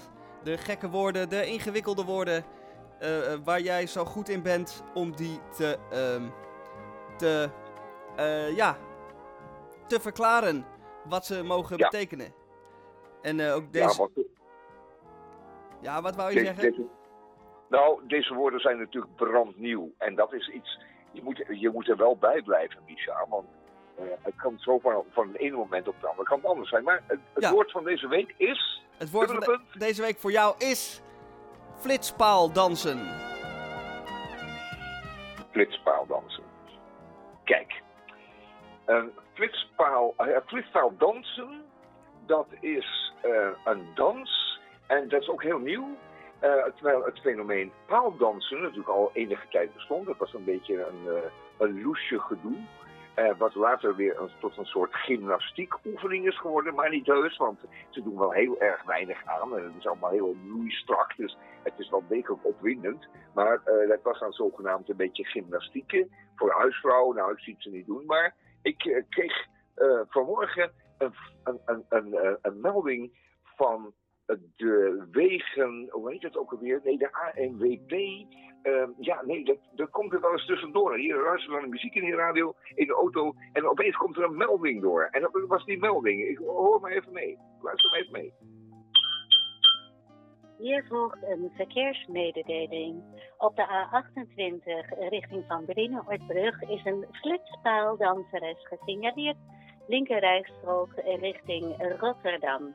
De gekke woorden, de ingewikkelde woorden... eh, eh, waar jij zo goed in bent om die te... ehm, te... eh, ja... te verklaren wat ze mogen Ja. betekenen. En eh, ook Ja, deze... Ja, wat wou je de- zeggen? deze- nou, deze woorden zijn natuurlijk brandnieuw. En dat is iets, je moet, je moet er wel bij blijven, Misha. Want eh, het kan zo van, van het ene moment op het andere kan het anders zijn. Maar het, het Ja. woord van deze week is... Het woord van de- deze week voor jou is flitspaaldansen. flitspaaldansen. Kijk, een flitspaal, eh, flitspaaldansen, dat is eh, een dans en dat is ook heel nieuw. Eh, terwijl het fenomeen paaldansen natuurlijk al enige tijd bestond. Dat was een beetje een, eh, een loesje gedoe. wat later weer tot een soort gymnastiekoefening is geworden, maar niet heus, want ze doen wel heel erg weinig aan. En het is allemaal heel loeistrak, dus het is wel degelijk opwindend. Maar dat was dan zogenaamd een beetje gymnastieken voor huisvrouwen. Nou, ik zie het ze niet doen, maar ik eh, kreeg eh, vanmorgen een, een, een, een, eh, melding van de wegen, hoe heet het ook alweer? Nee, de ANWB. Ehm, ja, nee, dat, komt er wel eens tussendoor. Hier luisteren we de muziek in de radio, in de auto. En opeens komt er een melding door. En dat was die melding. Ik hoor maar even mee. Luister maar even mee. Hier volgt een verkeersmededeling. Op de A28 richting Van Brienen-Oortbrug is een flitspaaldanseres gesignaleerd. Linkerrijstrook richting Rotterdam.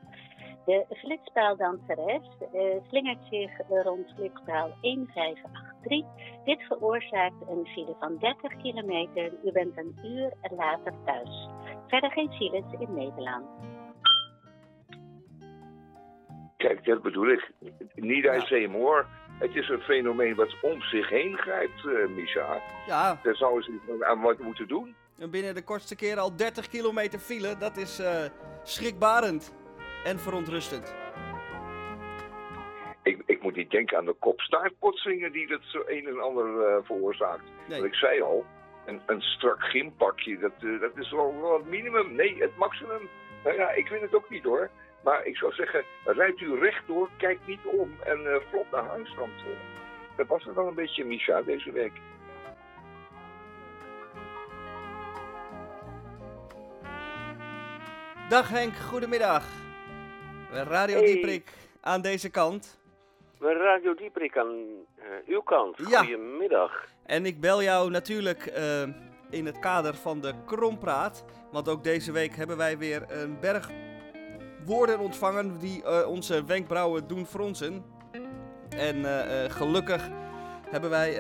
De flitspaaldanseres eh, slingert zich rond flitspaal 1583. Dit veroorzaakt een file van 30 kilometer. U bent een uur later thuis. Verder geen files in Nederland. Kijk, dat bedoel ik. Niet I say more. Het is een fenomeen wat om zich heen grijpt, eh Misha. Ja. Daar zouden ze aan wat moeten doen. En binnen de kortste keer al 30 kilometer file, dat is eh, schrikbarend en verontrustend. Ik, ik moet niet denken aan de kopstaartbotsingen die dat zo een en ander eh, veroorzaakt. Nee. Want ik zei al, een, een strak gympakje, dat, dat is wel, wel het minimum. Nee, het maximum. Nou ja, ik vind het ook niet hoor. Maar ik zou zeggen, rijdt u rechtdoor, kijk niet om en uh, vlot naar huis. Want eh. dat was het wel een beetje, Misha, deze week. Dag Henk, goedemiddag. Radio. Dieprik aan deze kant. Radio Dieprik aan eh, uw kant. Goedemiddag. En ik bel jou natuurlijk in het kader van de Krompraat. Want ook deze week hebben wij weer een berg woorden ontvangen die eh, onze wenkbrauwen doen fronsen. En eh, eh, gelukkig hebben wij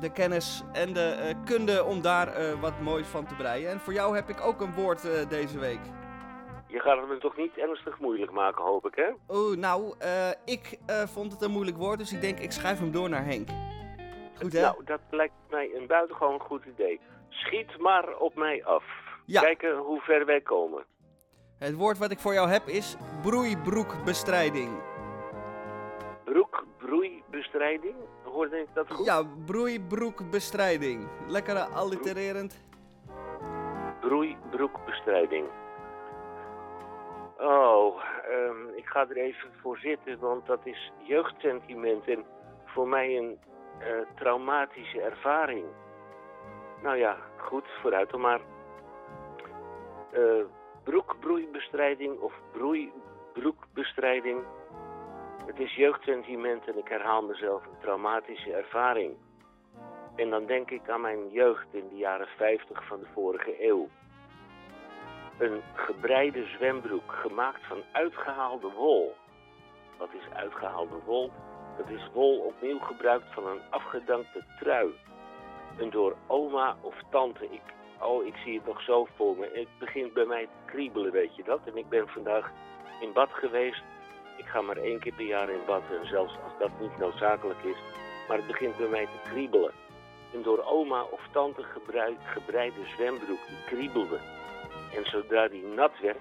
de kennis en de kunde om daar wat moois van te breien. En voor jou heb ik ook een woord deze week. Je gaat het me toch niet ernstig moeilijk maken, hoop ik, hè? Oeh, nou, ik vond het een moeilijk woord, dus ik denk ik schuif hem door naar Henk. Goed hè? Nou, dat lijkt mij een buitengewoon goed idee. Schiet maar op mij af. Ja. Kijken hoe ver wij komen. Het woord wat ik voor jou heb is broeibroekbestrijding. Broek, broeibestrijding? Hoorde ik dat goed? Ja, broeibroekbestrijding. Lekker allitererend. Broeibroekbestrijding. Oh, ehm, ik ga er even voor zitten, want dat is jeugdsentiment en voor mij een eh, traumatische ervaring. Nou ja, goed, vooruit dan maar. Eh broekbroeibestrijding of broeibroekbestrijding. Het is jeugdsentiment en ik herhaal mezelf een traumatische ervaring. En dan denk ik aan mijn jeugd in de jaren 50 van de vorige eeuw. Een gebreide zwembroek gemaakt van uitgehaalde wol. Wat is uitgehaalde wol? Dat is wol opnieuw gebruikt van een afgedankte trui. Een door oma of tante. Ik, oh, ik zie het nog zo voor me. Het begint bij mij te kriebelen, weet je dat? En ik ben vandaag in bad geweest. Ik ga maar één keer per jaar in bad. En zelfs als dat niet noodzakelijk is. Maar het begint bij mij te kriebelen. Een door oma of tante gebruik, gebreide zwembroek die kriebelde. En zodra die nat werd,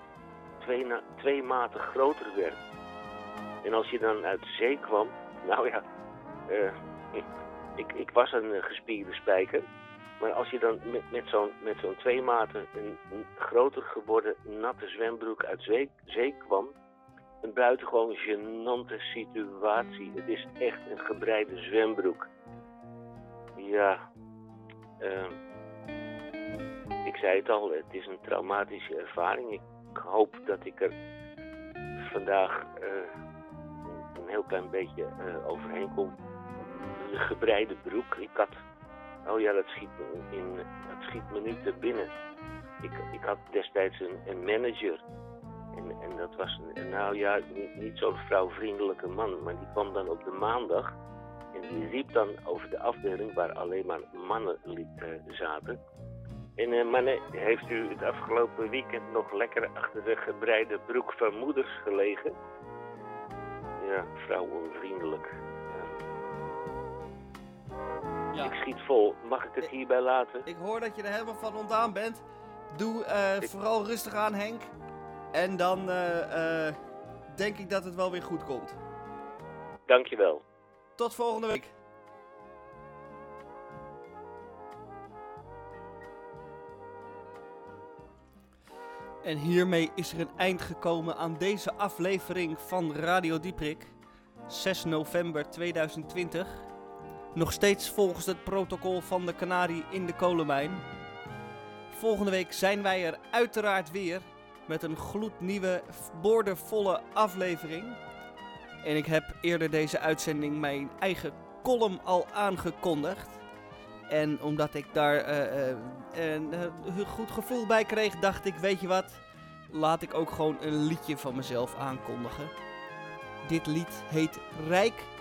twee, na- twee maten groter werd. En als je dan uit zee kwam, nou ja, eh, ik, ik, ik was een eh, gespierde spijker. Maar als je dan met, zo'n twee maten een, groter geworden natte zwembroek uit zee, kwam, een buitengewoon gênante situatie. Het is echt een gebreide zwembroek. Ja, eh, ik zei het al, het is een traumatische ervaring. Ik hoop dat ik er vandaag eh, een- heel klein beetje eh, overheen kom. De gebreide broek, ik had... Oh ja, dat schiet me, in, dat schiet nu te binnen. Ik, ik had destijds een, een manager. En, en dat was, een, nou ja, niet, zo'n vrouwvriendelijke man. Maar die kwam dan op de maandag. En die riep dan over de afdeling waar alleen maar mannen eh, zaten. En eh, mannen, heeft u het afgelopen weekend nog lekker achter de gebreide broek van moeders gelegen? Ja, vrouw onvriendelijk. Ja. Ik schiet vol. Mag ik het hierbij laten? Ik hoor dat je er helemaal van ontdaan bent. Doe eh, vooral rustig aan, Henk. En dan eh, eh, denk ik dat het wel weer goed komt. Dankjewel. Tot volgende week. En hiermee is er een eind gekomen aan deze aflevering van Radio Dieprik. 6 november 2020. Nog steeds volgens het protocol van de Canarie in de kolenmijn. Volgende week zijn wij er uiteraard weer met een gloednieuwe, boordevolle aflevering. En ik heb eerder deze uitzending mijn eigen column al aangekondigd. En omdat ik daar eh, eh, een eh, goed gevoel bij kreeg, dacht ik, weet je wat? Laat ik ook gewoon een liedje van mezelf aankondigen. Dit lied heet Rijk.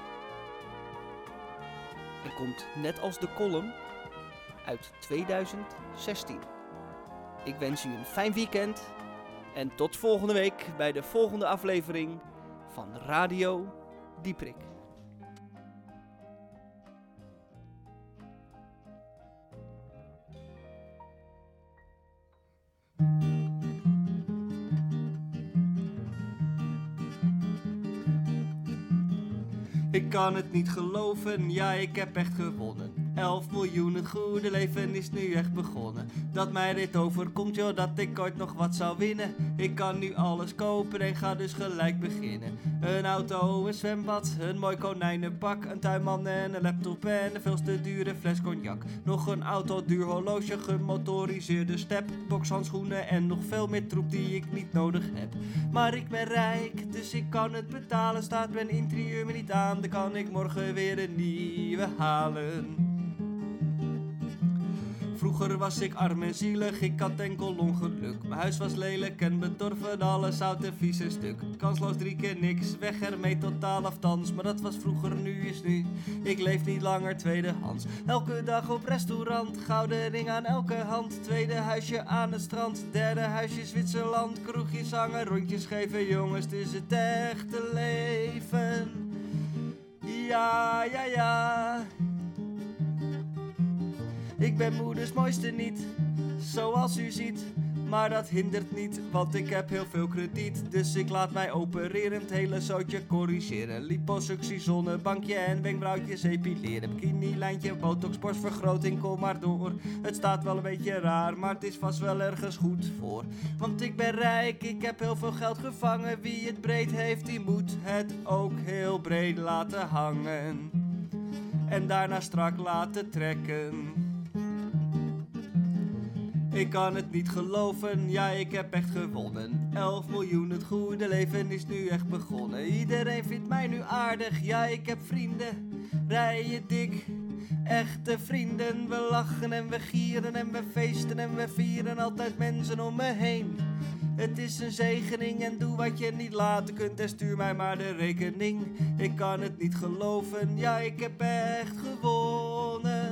En komt net als de column uit 2016. Ik wens u een fijn weekend. En tot volgende week bij de volgende aflevering van Radio Dieprik. Kan het niet geloven, ja ik heb echt gewonnen. 11 miljoen, het goede leven is nu echt begonnen. Dat mij dit overkomt, joh, dat ik ooit nog wat zou winnen. Ik kan nu alles kopen en ga dus gelijk beginnen. Een auto, een zwembad, een mooi konijnenpak, een tuinman en een laptop en een veel te dure fles cognac. Nog een auto, duur horloge, gemotoriseerde step, bokshandschoenen en nog veel meer troep die ik niet nodig heb. Maar ik ben rijk, dus ik kan het betalen. Staat mijn interieur me niet aan, dan kan ik morgen weer een nieuwe halen. Vroeger was ik arm en zielig, ik had enkel ongeluk. Mijn huis was lelijk en bedorven, alles oud en vies stuk. Kansloos drie keer niks, weg ermee totaal aftans. Maar dat was vroeger, nu is nu. Ik leef niet langer tweedehands. Elke dag op restaurant, gouden ring aan elke hand. Tweede huisje aan het strand, derde huisje Zwitserland. Kroegjes hangen, rondjes geven, jongens, het is het echte leven. Ja, ja, ja. Ik ben moeders mooiste niet, zoals u ziet. Maar dat hindert niet, want ik heb heel veel krediet. Dus ik laat mij opereren, het hele zootje corrigeren. Liposuctie, zonnebankje en wenkbrauwtjes epileren. Bikini-lijntje, botox, borstvergroting, kom maar door. Het staat wel een beetje raar, maar het is vast wel ergens goed voor. Want ik ben rijk, ik heb heel veel geld gevangen. Wie het breed heeft, die moet het ook heel breed laten hangen. En daarna strak laten trekken. Ik kan het niet geloven, ja ik heb echt gewonnen. 11 miljoen, het goede leven is nu echt begonnen. Iedereen vindt mij nu aardig, ja ik heb vrienden. Rijen dik, echte vrienden. We lachen en we gieren en we feesten en we vieren Altijd mensen om me heen. Het is een zegening en doe wat je niet laten kunt en stuur mij maar de rekening. Ik kan het niet geloven, ja ik heb echt gewonnen.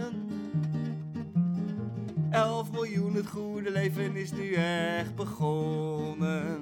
Elf miljoen, het goede leven is nu echt begonnen.